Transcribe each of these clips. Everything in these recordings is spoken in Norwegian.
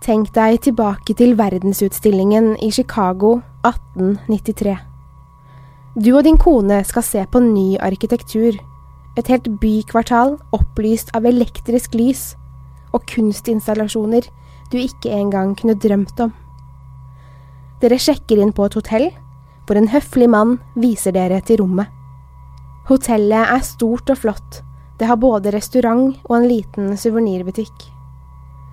Tenk deg tilbake til verdensutstillingen i Chicago 1893. Du og din kone skal se på ny arkitektur. Et helt bykvartal opplyst av elektrisk lys og kunstinstallasjoner du ikke engang kunne drømt om. Dere sjekker inn på et hotell, hvor en høflig mann viser dere til rommet. Hotellet er stort og flott, det har både restaurant og en liten suvenirbutikk.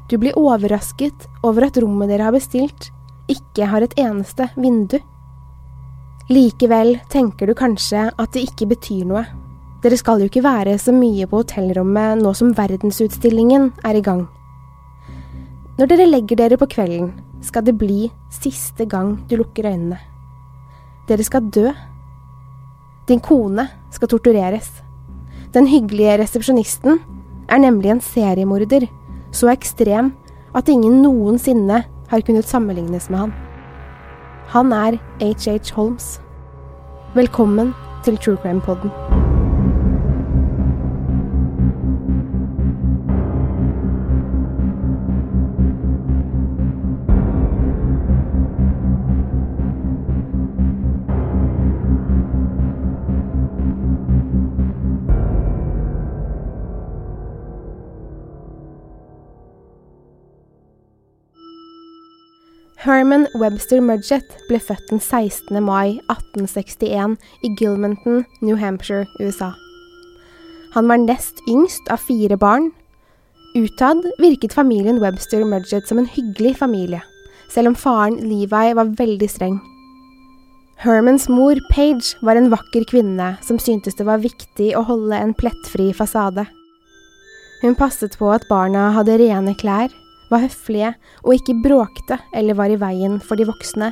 Du blir overrasket over at rommet dere har bestilt, ikke har et eneste vindu. Likevel tenker du kanskje at det ikke betyr noe. Dere skal jo ikke være så mye på hotellrommet nå som verdensutstillingen er i gang. Når dere legger dere på kvelden, skal det bli siste gang du lukker øynene. Dere skal dø. Din kone skal tortureres. Den hyggelige resepsjonisten er nemlig en seriemorder, så ekstrem at ingen noensinne har kunnet sammenlignes med han. Han er HH Holmes. Velkommen til True Crime Podden. Herman Webster Mudgett ble født den 16. mai 1861 i Gilmanton, New Hampshire, USA. Han var nest yngst av fire barn. Utad virket familien Webster Mudgett som en hyggelig familie, selv om faren Levi var veldig streng. Hermans mor, Page, var en vakker kvinne som syntes det var viktig å holde en plettfri fasade. Hun passet på at barna hadde rene klær, var høflige og ikke bråkte eller var i veien for de voksne,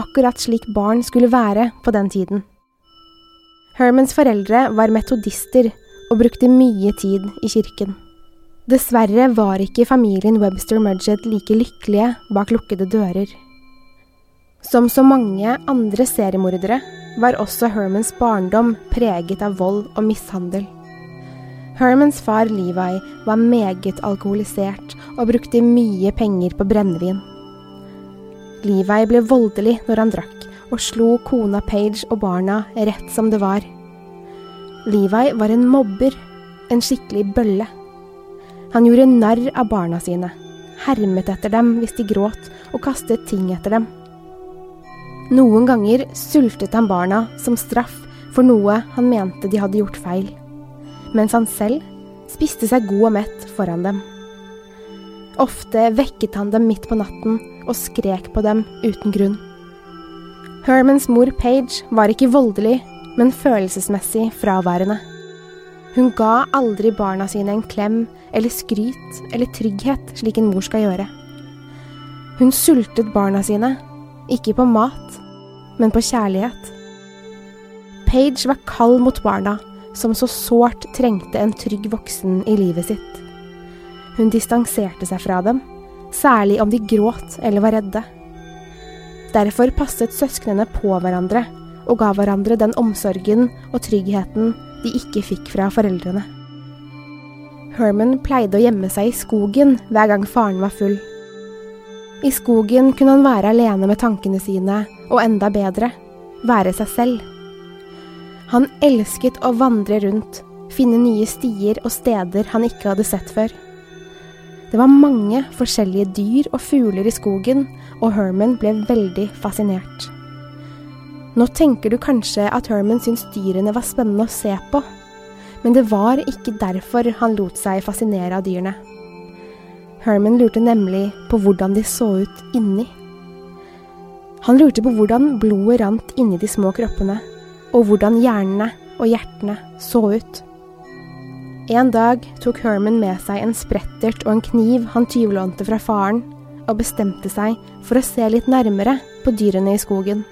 akkurat slik barn skulle være på den tiden. Hermans foreldre var metodister og brukte mye tid i kirken. Dessverre var ikke familien Webster Mudgett like lykkelige bak lukkede dører. Som så mange andre seriemordere var også Hermans barndom preget av vold og mishandel. Hermans far Levi var meget alkoholisert og brukte mye penger på brennevin. Levi ble voldelig når han drakk, og slo kona Page og barna rett som det var. Levi var en mobber, en skikkelig bølle. Han gjorde narr av barna sine, hermet etter dem hvis de gråt, og kastet ting etter dem. Noen ganger sultet han barna som straff for noe han mente de hadde gjort feil mens han selv spiste seg god og mett foran dem. Ofte vekket han dem midt på natten og skrek på dem uten grunn. Hermans mor Page var ikke voldelig, men følelsesmessig fraværende. Hun ga aldri barna sine en klem eller skryt eller trygghet slik en mor skal gjøre. Hun sultet barna sine, ikke på mat, men på kjærlighet. Page var kald mot barna, som så sårt trengte en trygg voksen i livet sitt. Hun distanserte seg fra dem, særlig om de gråt eller var redde. Derfor passet søsknene på hverandre og ga hverandre den omsorgen og tryggheten de ikke fikk fra foreldrene. Herman pleide å gjemme seg i skogen hver gang faren var full. I skogen kunne han være alene med tankene sine, og enda bedre, være seg selv. Han elsket å vandre rundt, finne nye stier og steder han ikke hadde sett før. Det var mange forskjellige dyr og fugler i skogen, og Herman ble veldig fascinert. Nå tenker du kanskje at Herman syntes dyrene var spennende å se på, men det var ikke derfor han lot seg fascinere av dyrene. Herman lurte nemlig på hvordan de så ut inni. Han lurte på hvordan blodet rant inni de små kroppene, og hvordan hjernene og hjertene så ut. En dag tok Herman med seg en sprettert og en kniv han tyvlånte fra faren, og bestemte seg for å se litt nærmere på dyrene i skogen.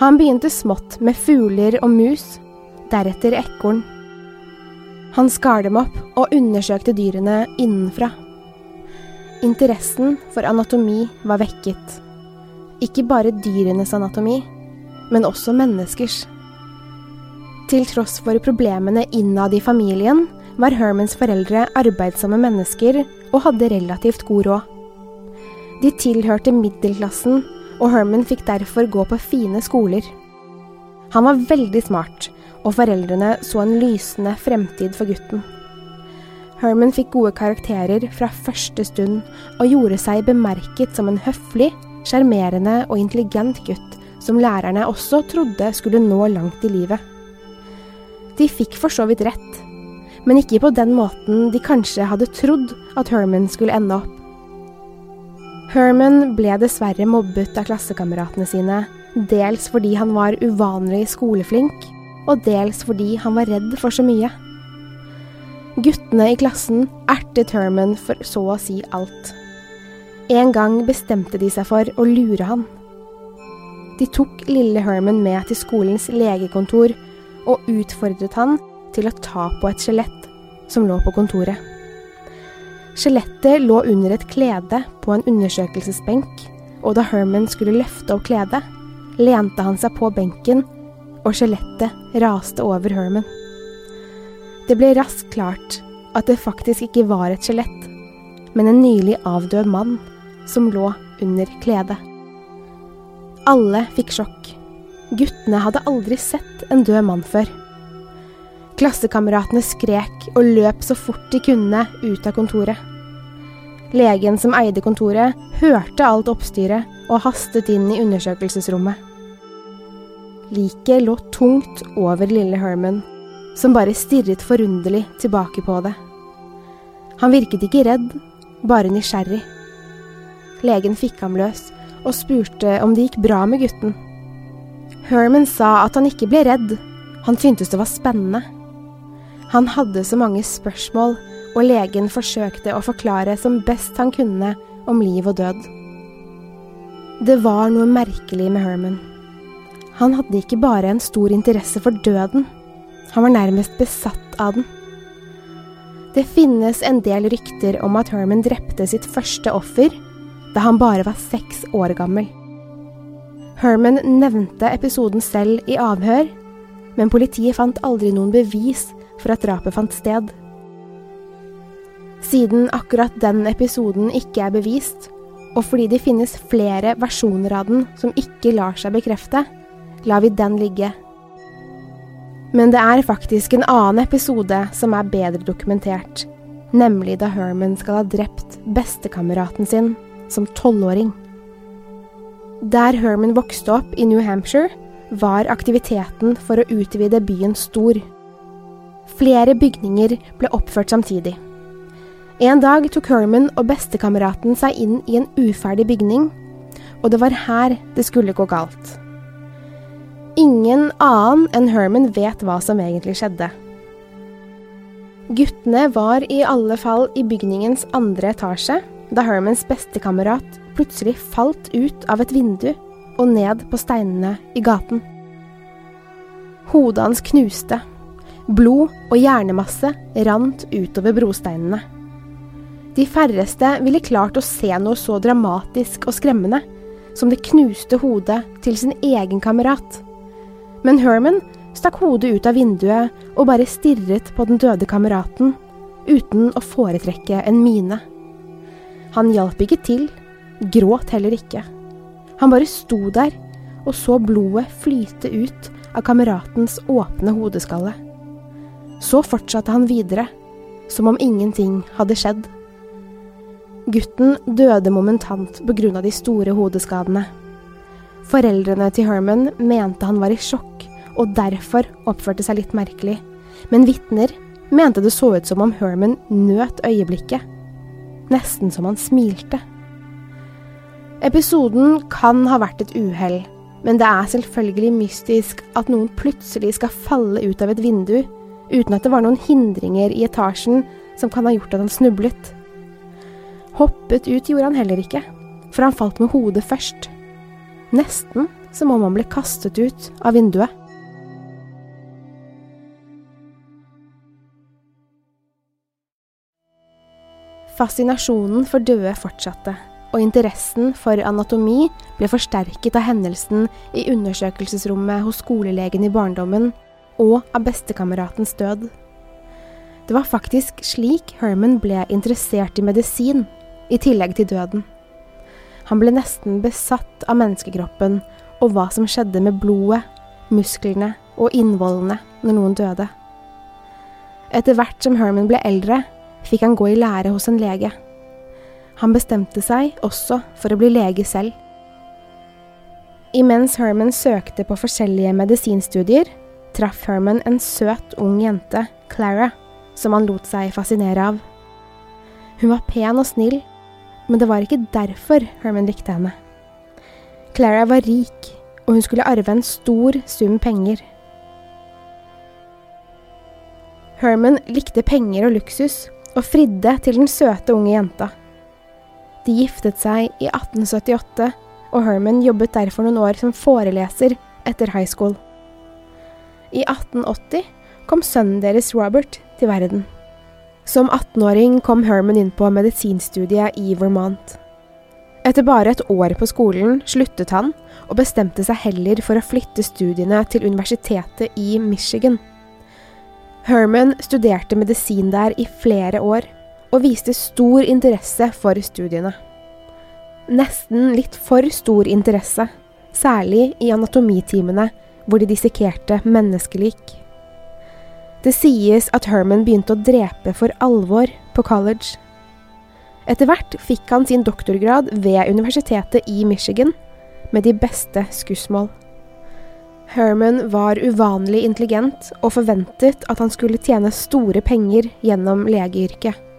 Han begynte smått med fugler og mus, deretter ekorn. Han skar dem opp og undersøkte dyrene innenfra. Interessen for anatomi var vekket. Ikke bare dyrenes anatomi, men også menneskers. Til tross for problemene innad i familien, var Hermans foreldre arbeidsomme mennesker og hadde relativt god råd. De tilhørte middelklassen, og Herman fikk derfor gå på fine skoler. Han var veldig smart, og foreldrene så en lysende fremtid for gutten. Herman fikk gode karakterer fra første stund, og gjorde seg bemerket som en høflig, sjarmerende og intelligent gutt som lærerne også trodde skulle nå langt i livet. De fikk for så vidt rett, men ikke på den måten de kanskje hadde trodd at Herman skulle ende opp. Herman ble dessverre mobbet av klassekameratene sine, dels fordi han var uvanlig skoleflink, og dels fordi han var redd for så mye. Guttene i klassen ertet Herman for så å si alt. En gang bestemte de seg for å lure han. De tok lille Herman med til skolens legekontor og utfordret han til å ta på et skjelett som lå på kontoret. Skjelettet lå under et klede på en undersøkelsesbenk, og da Herman skulle løfte opp kledet, lente han seg på benken, og skjelettet raste over Herman. Det ble raskt klart at det faktisk ikke var et skjelett, men en nylig avdød mann som lå under kledet. Alle fikk sjokk. Guttene hadde aldri sett en død mann før. Klassekameratene skrek og løp så fort de kunne ut av kontoret. Legen som eide kontoret, hørte alt oppstyret og hastet inn i undersøkelsesrommet. Liket lå tungt over lille Herman, som bare stirret forunderlig tilbake på det. Han virket ikke redd, bare nysgjerrig. Legen fikk ham løs og spurte om det gikk bra med gutten. Herman sa at han ikke ble redd, han syntes det var spennende. Han hadde så mange spørsmål, og legen forsøkte å forklare som best han kunne om liv og død. Det var noe merkelig med Herman. Han hadde ikke bare en stor interesse for døden, han var nærmest besatt av den. Det finnes en del rykter om at Herman drepte sitt første offer da han bare var seks år gammel. Herman nevnte episoden selv i avhør, men politiet fant aldri noen bevis for at drapet fant sted. Siden akkurat den episoden ikke er bevist, og fordi det finnes flere versjoner av den som ikke lar seg bekrefte, lar vi den ligge. Men det er faktisk en annen episode som er bedre dokumentert, nemlig da Herman skal ha drept bestekameraten sin som tolvåring. Der Herman vokste opp i New Hampshire, var aktiviteten for å utvide byen stor. Flere bygninger ble oppført samtidig. En dag tok Herman og bestekameraten seg inn i en uferdig bygning, og det var her det skulle gå galt. Ingen annen enn Herman vet hva som egentlig skjedde. Guttene var i alle fall i bygningens andre etasje da Hermans bestekamerat plutselig falt ut av et vindu og ned på steinene i gaten. Hodet hans knuste. Blod og hjernemasse rant utover brosteinene. De færreste ville klart å se noe så dramatisk og skremmende som det knuste hodet til sin egen kamerat. Men Herman stakk hodet ut av vinduet og bare stirret på den døde kameraten, uten å foretrekke en mine. Han hjalp ikke til, gråt heller ikke. Han bare sto der og så blodet flyte ut av kameratens åpne hodeskalle. Så fortsatte han videre, som om ingenting hadde skjedd. Gutten døde momentant av de store hodeskadene. Foreldrene til Herman mente han var i sjokk og derfor oppførte seg litt merkelig, men vitner mente det så ut som om Herman nøt øyeblikket, nesten som han smilte. Episoden kan ha vært et uhell, men det er selvfølgelig mystisk at noen plutselig skal falle ut av et vindu uten at det var noen hindringer i etasjen som kan ha gjort at han snublet. Hoppet ut gjorde han heller ikke, for han falt med hodet først. Nesten som om han ble kastet ut av vinduet. Fascinasjonen for døde fortsatte, og interessen for anatomi ble forsterket av hendelsen i undersøkelsesrommet hos skolelegen i barndommen og av bestekameratens død. Det var faktisk slik Herman ble interessert i medisin, i tillegg til døden. Han ble nesten besatt av menneskekroppen og hva som skjedde med blodet, musklene og innvollene når noen døde. Etter hvert som Herman ble eldre, fikk han gå i lære hos en lege. Han bestemte seg også for å bli lege selv. Imens Herman søkte på forskjellige medisinstudier, traff Herman en søt, ung jente, Clara, som han lot seg fascinere av. Hun var pen og snill, men det var ikke derfor Herman likte henne. Clara var rik, og hun skulle arve en stor sum penger. Herman likte penger og luksus, og fridde til den søte unge jenta. De giftet seg i 1878, og Herman jobbet derfor noen år som foreleser etter high school. I 1880 kom sønnen deres Robert til verden. Som 18-åring kom Herman inn på medisinstudiet i Vermont. Etter bare et år på skolen sluttet han, og bestemte seg heller for å flytte studiene til universitetet i Michigan. Herman studerte medisin der i flere år, og viste stor interesse for studiene. Nesten litt for stor interesse, særlig i anatomitimene, hvor de dissekerte menneskelik. Det sies at Herman begynte å drepe for alvor på college. Etter hvert fikk han sin doktorgrad ved universitetet i Michigan, med de beste skussmål. Herman var uvanlig intelligent og forventet at han skulle tjene store penger gjennom legeyrket.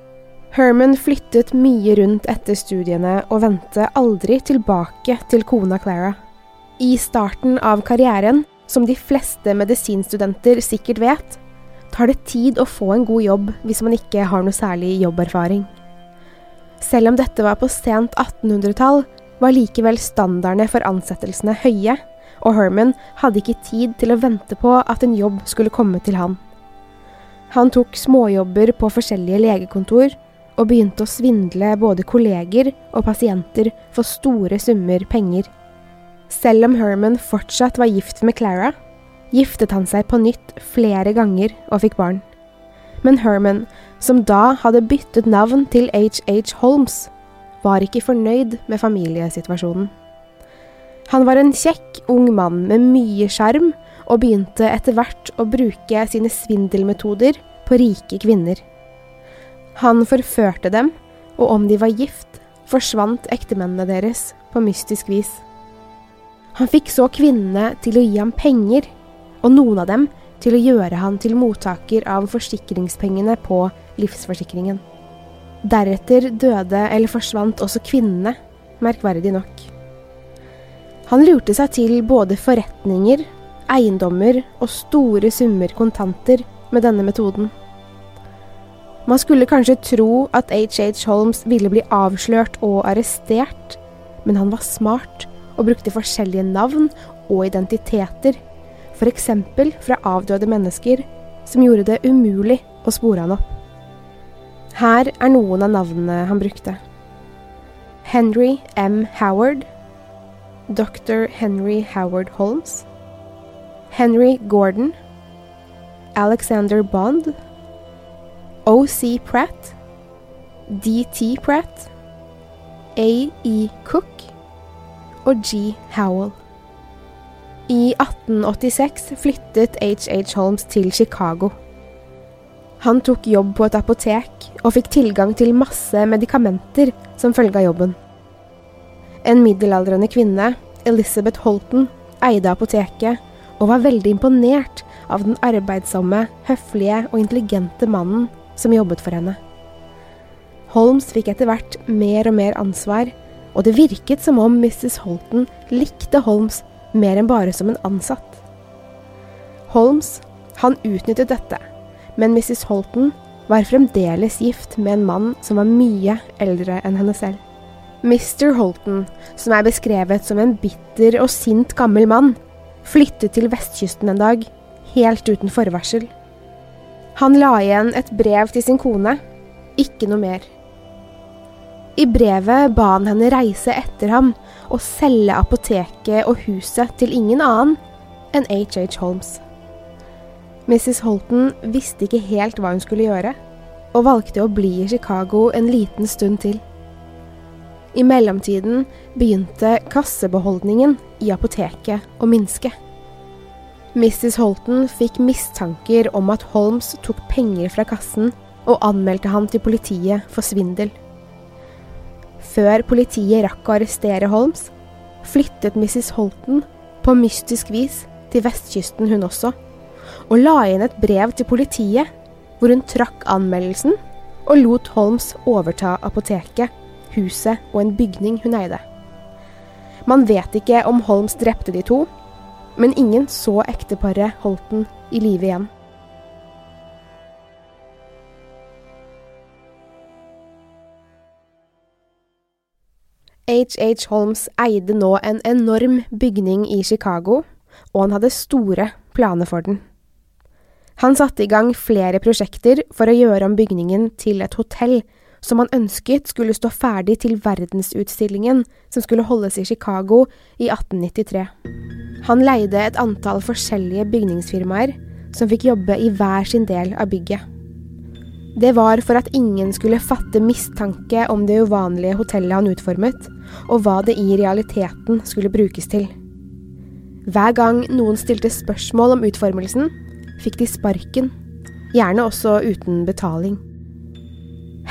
Herman flyttet mye rundt etter studiene og vendte aldri tilbake til kona Clara. I starten av karrieren, som de fleste medisinstudenter sikkert vet, tar det tid å få en god jobb hvis man ikke har noe særlig jobberfaring. Selv om dette var på sent 1800-tall, var likevel standardene for ansettelsene høye, og Herman hadde ikke tid til å vente på at en jobb skulle komme til han. Han tok småjobber på forskjellige legekontor, og begynte å svindle både kolleger og pasienter for store summer penger. Selv om Herman fortsatt var gift med Clara, giftet han seg på nytt flere ganger og fikk barn. Men Herman, som da hadde byttet navn til HH Holmes, var ikke fornøyd med familiesituasjonen. Han var en kjekk, ung mann med mye sjarm, og begynte etter hvert å bruke sine svindelmetoder på rike kvinner. Han forførte dem, og om de var gift, forsvant ektemennene deres på mystisk vis. Han fikk så kvinnene til å gi ham penger, og noen av dem til å gjøre han til mottaker av forsikringspengene på livsforsikringen. Deretter døde eller forsvant også kvinnene, merkverdig nok. Han lurte seg til både forretninger, eiendommer og store summer kontanter med denne metoden. Man skulle kanskje tro at H.H. Holmes ville bli avslørt og arrestert, men han var smart og brukte forskjellige navn og identiteter, f.eks. fra avdøde mennesker, som gjorde det umulig å spore han opp. Her er noen av navnene han brukte. Henry M. Howard, Dr. Henry Howard Holmes, Henry Gordon, Alexander Bond, O.C. Pratt, D.T. Pratt, A.E. Cook og G. Howell. I 1886 flyttet H.H. Holmes til Chicago. Han tok jobb på et apotek og fikk tilgang til masse medikamenter som følge av jobben. En middelaldrende kvinne, Elizabeth Holton, eide apoteket og var veldig imponert av den arbeidsomme, høflige og intelligente mannen som jobbet for henne. Holmes fikk etter hvert mer og mer ansvar, og det virket som om Mrs. Holton likte Holmes mer enn bare som en ansatt. Holmes, han utnyttet dette, men Mrs. Holton var fremdeles gift med en mann som var mye eldre enn henne selv. Mr. Holton, som er beskrevet som en bitter og sint gammel mann, flyttet til vestkysten en dag, helt uten forvarsel. Han la igjen et brev til sin kone, ikke noe mer. I brevet ba han henne reise etter ham og selge apoteket og huset til ingen annen enn H.H. Holmes. Mrs. Holton visste ikke helt hva hun skulle gjøre, og valgte å bli i Chicago en liten stund til. I mellomtiden begynte kassebeholdningen i apoteket å minske. Mrs. Holton fikk mistanker om at Holmes tok penger fra kassen og anmeldte ham til politiet for svindel. Før politiet rakk å arrestere Holmes, flyttet Mrs. Holton på mystisk vis til vestkysten hun også, og la inn et brev til politiet hvor hun trakk anmeldelsen og lot Holmes overta apoteket, huset og en bygning hun eide. Man vet ikke om Holmes drepte de to, men ingen så ekteparet Holten i live igjen. H.H. Holmes eide nå en enorm bygning i Chicago, og han hadde store planer for den. Han satte i gang flere prosjekter for å gjøre om bygningen til et hotell som han ønsket skulle stå ferdig til verdensutstillingen som skulle holdes i Chicago i 1893. Han leide et antall forskjellige bygningsfirmaer som fikk jobbe i hver sin del av bygget. Det var for at ingen skulle fatte mistanke om det uvanlige hotellet han utformet, og hva det i realiteten skulle brukes til. Hver gang noen stilte spørsmål om utformelsen, fikk de sparken, gjerne også uten betaling.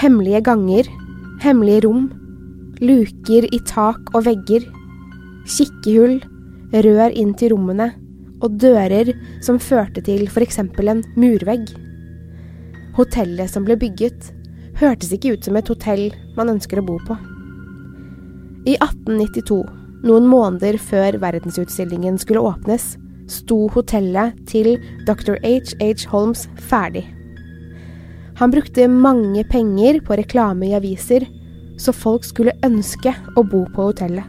Hemmelige ganger, hemmelige rom, luker i tak og vegger, kikkehull, rør inn til rommene og dører som førte til f.eks. en murvegg. Hotellet som ble bygget, hørtes ikke ut som et hotell man ønsker å bo på. I 1892, noen måneder før verdensutstillingen skulle åpnes, sto hotellet til dr. H.H. Holmes ferdig. Han brukte mange penger på reklame i aviser, så folk skulle ønske å bo på hotellet.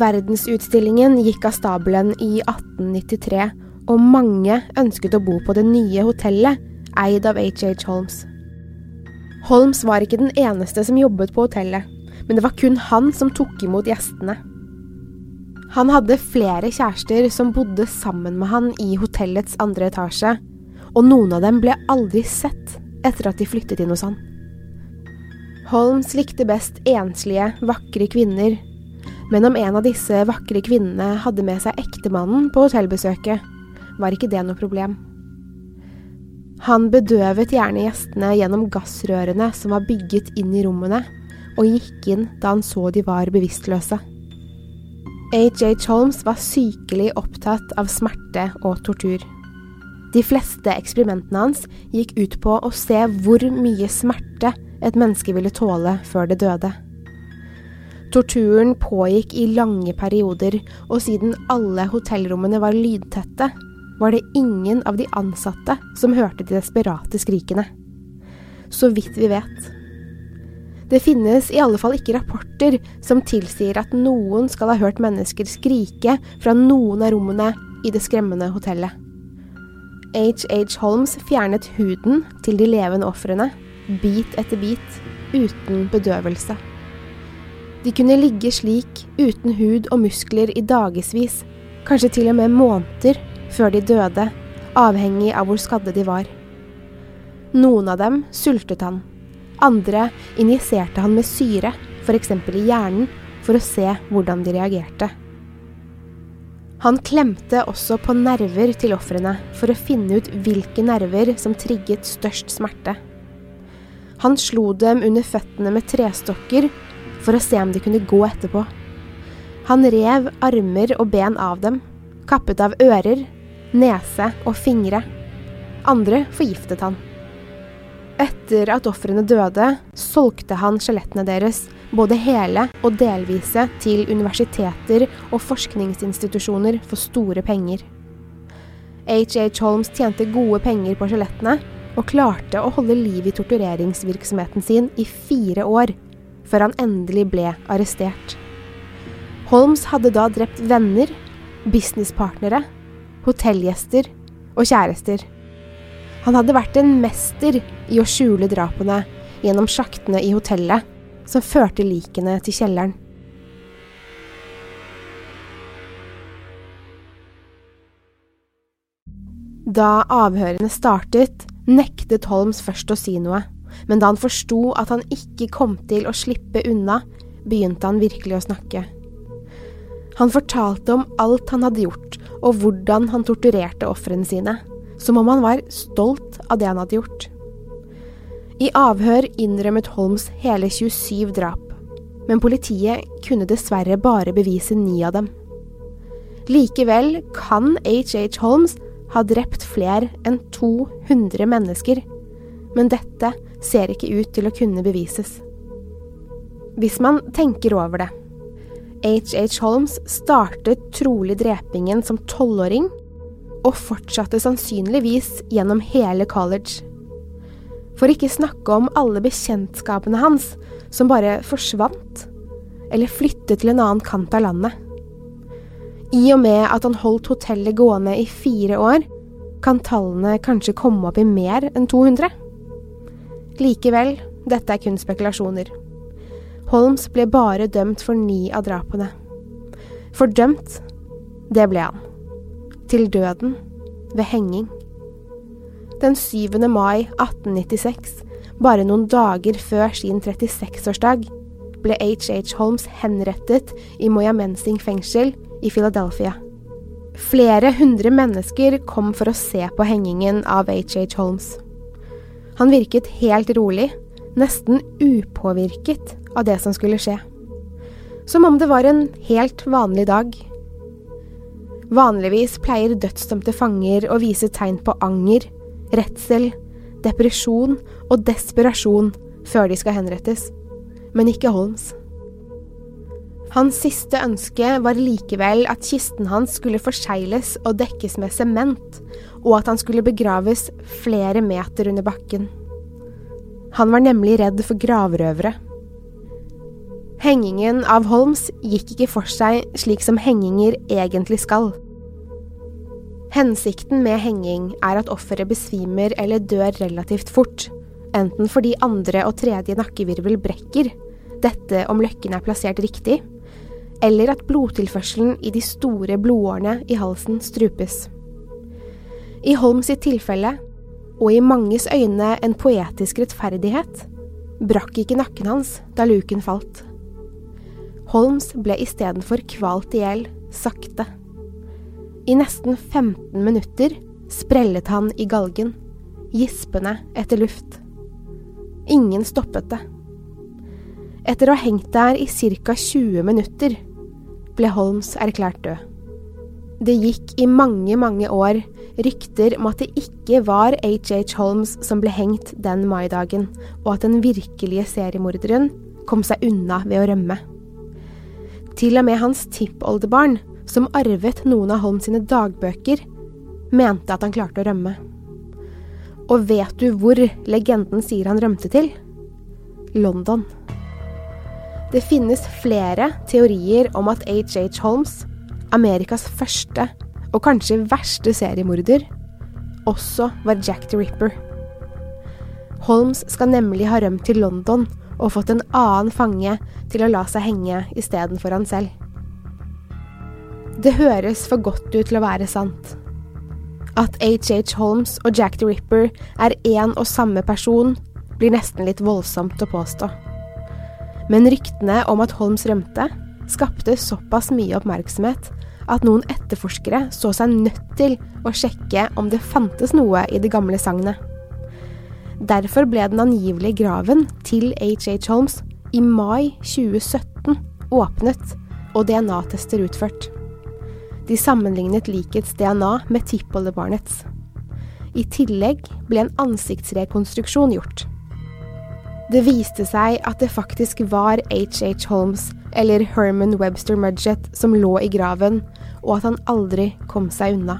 Verdensutstillingen gikk av stabelen i 1893, og mange ønsket å bo på det nye hotellet, eid av H.H. Holmes. Holmes var ikke den eneste som jobbet på hotellet, men det var kun han som tok imot gjestene. Han hadde flere kjærester som bodde sammen med han i hotellets andre etasje, og noen av dem ble aldri sett etter at de flyttet inn hos han. Holmes likte best enslige, vakre kvinner men om en av disse vakre kvinnene hadde med seg ektemannen på hotellbesøket, var ikke det noe problem. Han bedøvet gjerne gjestene gjennom gassrørene som var bygget inn i rommene, og gikk inn da han så de var bevisstløse. H.H. Holmes var sykelig opptatt av smerte og tortur. De fleste eksperimentene hans gikk ut på å se hvor mye smerte et menneske ville tåle før det døde. Torturen pågikk i lange perioder, og siden alle hotellrommene var lydtette, var det ingen av de ansatte som hørte de desperate skrikene. Så vidt vi vet. Det finnes i alle fall ikke rapporter som tilsier at noen skal ha hørt mennesker skrike fra noen av rommene i det skremmende hotellet. H.H. Holmes fjernet huden til de levende ofrene, bit etter bit, uten bedøvelse. De kunne ligge slik, uten hud og muskler i dagevis, kanskje til og med måneder, før de døde, avhengig av hvor skadde de var. Noen av dem sultet han, andre injiserte han med syre, f.eks. i hjernen, for å se hvordan de reagerte. Han klemte også på nerver til ofrene for å finne ut hvilke nerver som trigget størst smerte. Han slo dem under føttene med trestokker for å se om de kunne gå etterpå. Han rev armer og ben av dem, kappet av ører, nese og fingre. Andre forgiftet han. Etter at ofrene døde, solgte han skjelettene deres, både hele og delvise, til universiteter og forskningsinstitusjoner for store penger. H.H. Holmes tjente gode penger på skjelettene, og klarte å holde liv i tortureringsvirksomheten sin i fire år, før han endelig ble arrestert. Holmes hadde da drept venner, businesspartnere, hotellgjester og kjærester. Han hadde vært en mester i å skjule drapene gjennom sjaktene i hotellet som førte likene til kjelleren. Da avhørene startet, nektet Holmes først å si noe, men da han forsto at han ikke kom til å slippe unna, begynte han virkelig å snakke. Han fortalte om alt han hadde gjort, og hvordan han torturerte ofrene sine som om han var stolt av det han hadde gjort. I avhør innrømmet Holmes hele 27 drap, men politiet kunne dessverre bare bevise ni av dem. Likevel kan H.H. Holmes ha drept flere enn 200 mennesker, men dette ser ikke ut til å kunne bevises. Hvis man tenker over det H.H. Holmes startet trolig drepingen som tolvåring og fortsatte sannsynligvis gjennom hele college. For ikke snakke om alle bekjentskapene hans som bare forsvant, eller flyttet til en annen kant av landet. I og med at han holdt hotellet gående i fire år, kan tallene kanskje komme opp i mer enn 200. Likevel, dette er kun spekulasjoner. Holmes ble bare dømt for ni av drapene. Fordømt, det ble han til døden ved henging. Den 7. mai 1896, bare noen dager før sin 36-årsdag, ble H.H. Holmes henrettet i Moyamensing fengsel i Philadelphia. Flere hundre mennesker kom for å se på hengingen av H.H. Holmes. Han virket helt rolig, nesten upåvirket av det som skulle skje. Som om det var en helt vanlig dag. Vanligvis pleier dødsdømte fanger å vise tegn på anger, redsel, depresjon og desperasjon før de skal henrettes, men ikke Holmes. Hans siste ønske var likevel at kisten hans skulle forsegles og dekkes med sement, og at han skulle begraves flere meter under bakken. Han var nemlig redd for gravrøvere. Hengingen av Holmes gikk ikke for seg slik som henginger egentlig skal. Hensikten med henging er at offeret besvimer eller dør relativt fort, enten fordi andre og tredje nakkevirvel brekker, dette om løkken er plassert riktig, eller at blodtilførselen i de store blodårene i halsen strupes. I Holms sitt tilfelle, og i manges øyne en poetisk rettferdighet, brakk ikke nakken hans da luken falt. Holmes ble istedenfor kvalt i hjel, sakte. I nesten 15 minutter sprellet han i galgen, gispende etter luft. Ingen stoppet det. Etter å ha hengt der i ca. 20 minutter ble Holmes erklært død. Det gikk i mange, mange år rykter om at det ikke var H.H. Holmes som ble hengt den maidagen, og at den virkelige seriemorderen kom seg unna ved å rømme. Til og med hans tippoldebarn, som arvet noen av Holm sine dagbøker, mente at han klarte å rømme. Og vet du hvor legenden sier han rømte til? London. Det finnes flere teorier om at H.H. Holmes, Amerikas første og kanskje verste seriemorder, også var Jack the Ripper. Holmes skal nemlig ha rømt til London og fått en annen fange til å la seg henge istedenfor han selv. Det høres for godt ut til å være sant. At HH Holmes og Jack the Ripper er én og samme person, blir nesten litt voldsomt å påstå. Men ryktene om at Holmes rømte, skapte såpass mye oppmerksomhet at noen etterforskere så seg nødt til å sjekke om det fantes noe i det gamle sagnet. Derfor ble den angivelige graven til HH Holmes i mai 2017 åpnet og DNA-tester utført. De sammenlignet likets DNA med tippoldebarnets. I tillegg ble en ansiktsrekonstruksjon gjort. Det viste seg at det faktisk var H.H. Holmes, eller Herman Webster Mudgett, som lå i graven, og at han aldri kom seg unna.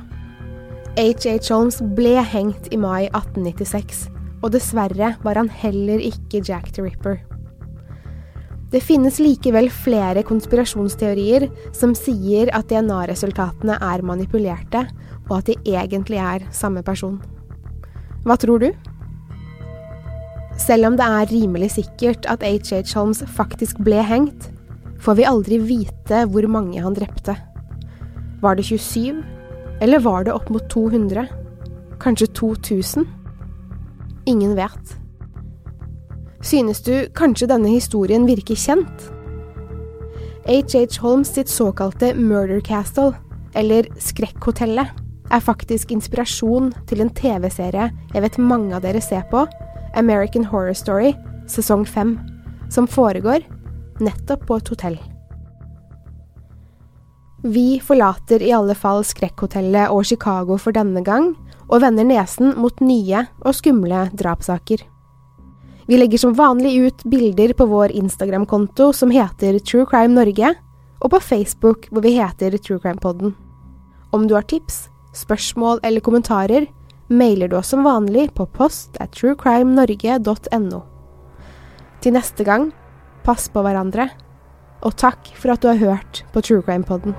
H.H. Holmes ble hengt i mai 1896, og dessverre var han heller ikke Jack the Ripper. Det finnes likevel flere konspirasjonsteorier som sier at DNA-resultatene er manipulerte, og at de egentlig er samme person. Hva tror du? Selv om det er rimelig sikkert at H.H. Holmes faktisk ble hengt, får vi aldri vite hvor mange han drepte. Var det 27? Eller var det opp mot 200? Kanskje 2000? Ingen vet. Synes du kanskje denne historien virker kjent? H.H. Holmes sitt såkalte Murder Castle, eller Skrekkhotellet, er faktisk inspirasjon til en TV-serie jeg vet mange av dere ser på, American Horror Story, sesong fem, som foregår nettopp på et hotell. Vi forlater i alle fall Skrekkhotellet og Chicago for denne gang, og vender nesen mot nye og skumle drapssaker. Vi legger som vanlig ut bilder på vår Instagram-konto som heter True Crime Norge, og på Facebook hvor vi heter True Crime Podden. Om du har tips, spørsmål eller kommentarer, mailer du oss som vanlig på post at truecrimenorge.no. Til neste gang, pass på hverandre, og takk for at du har hørt på True Crime Podden.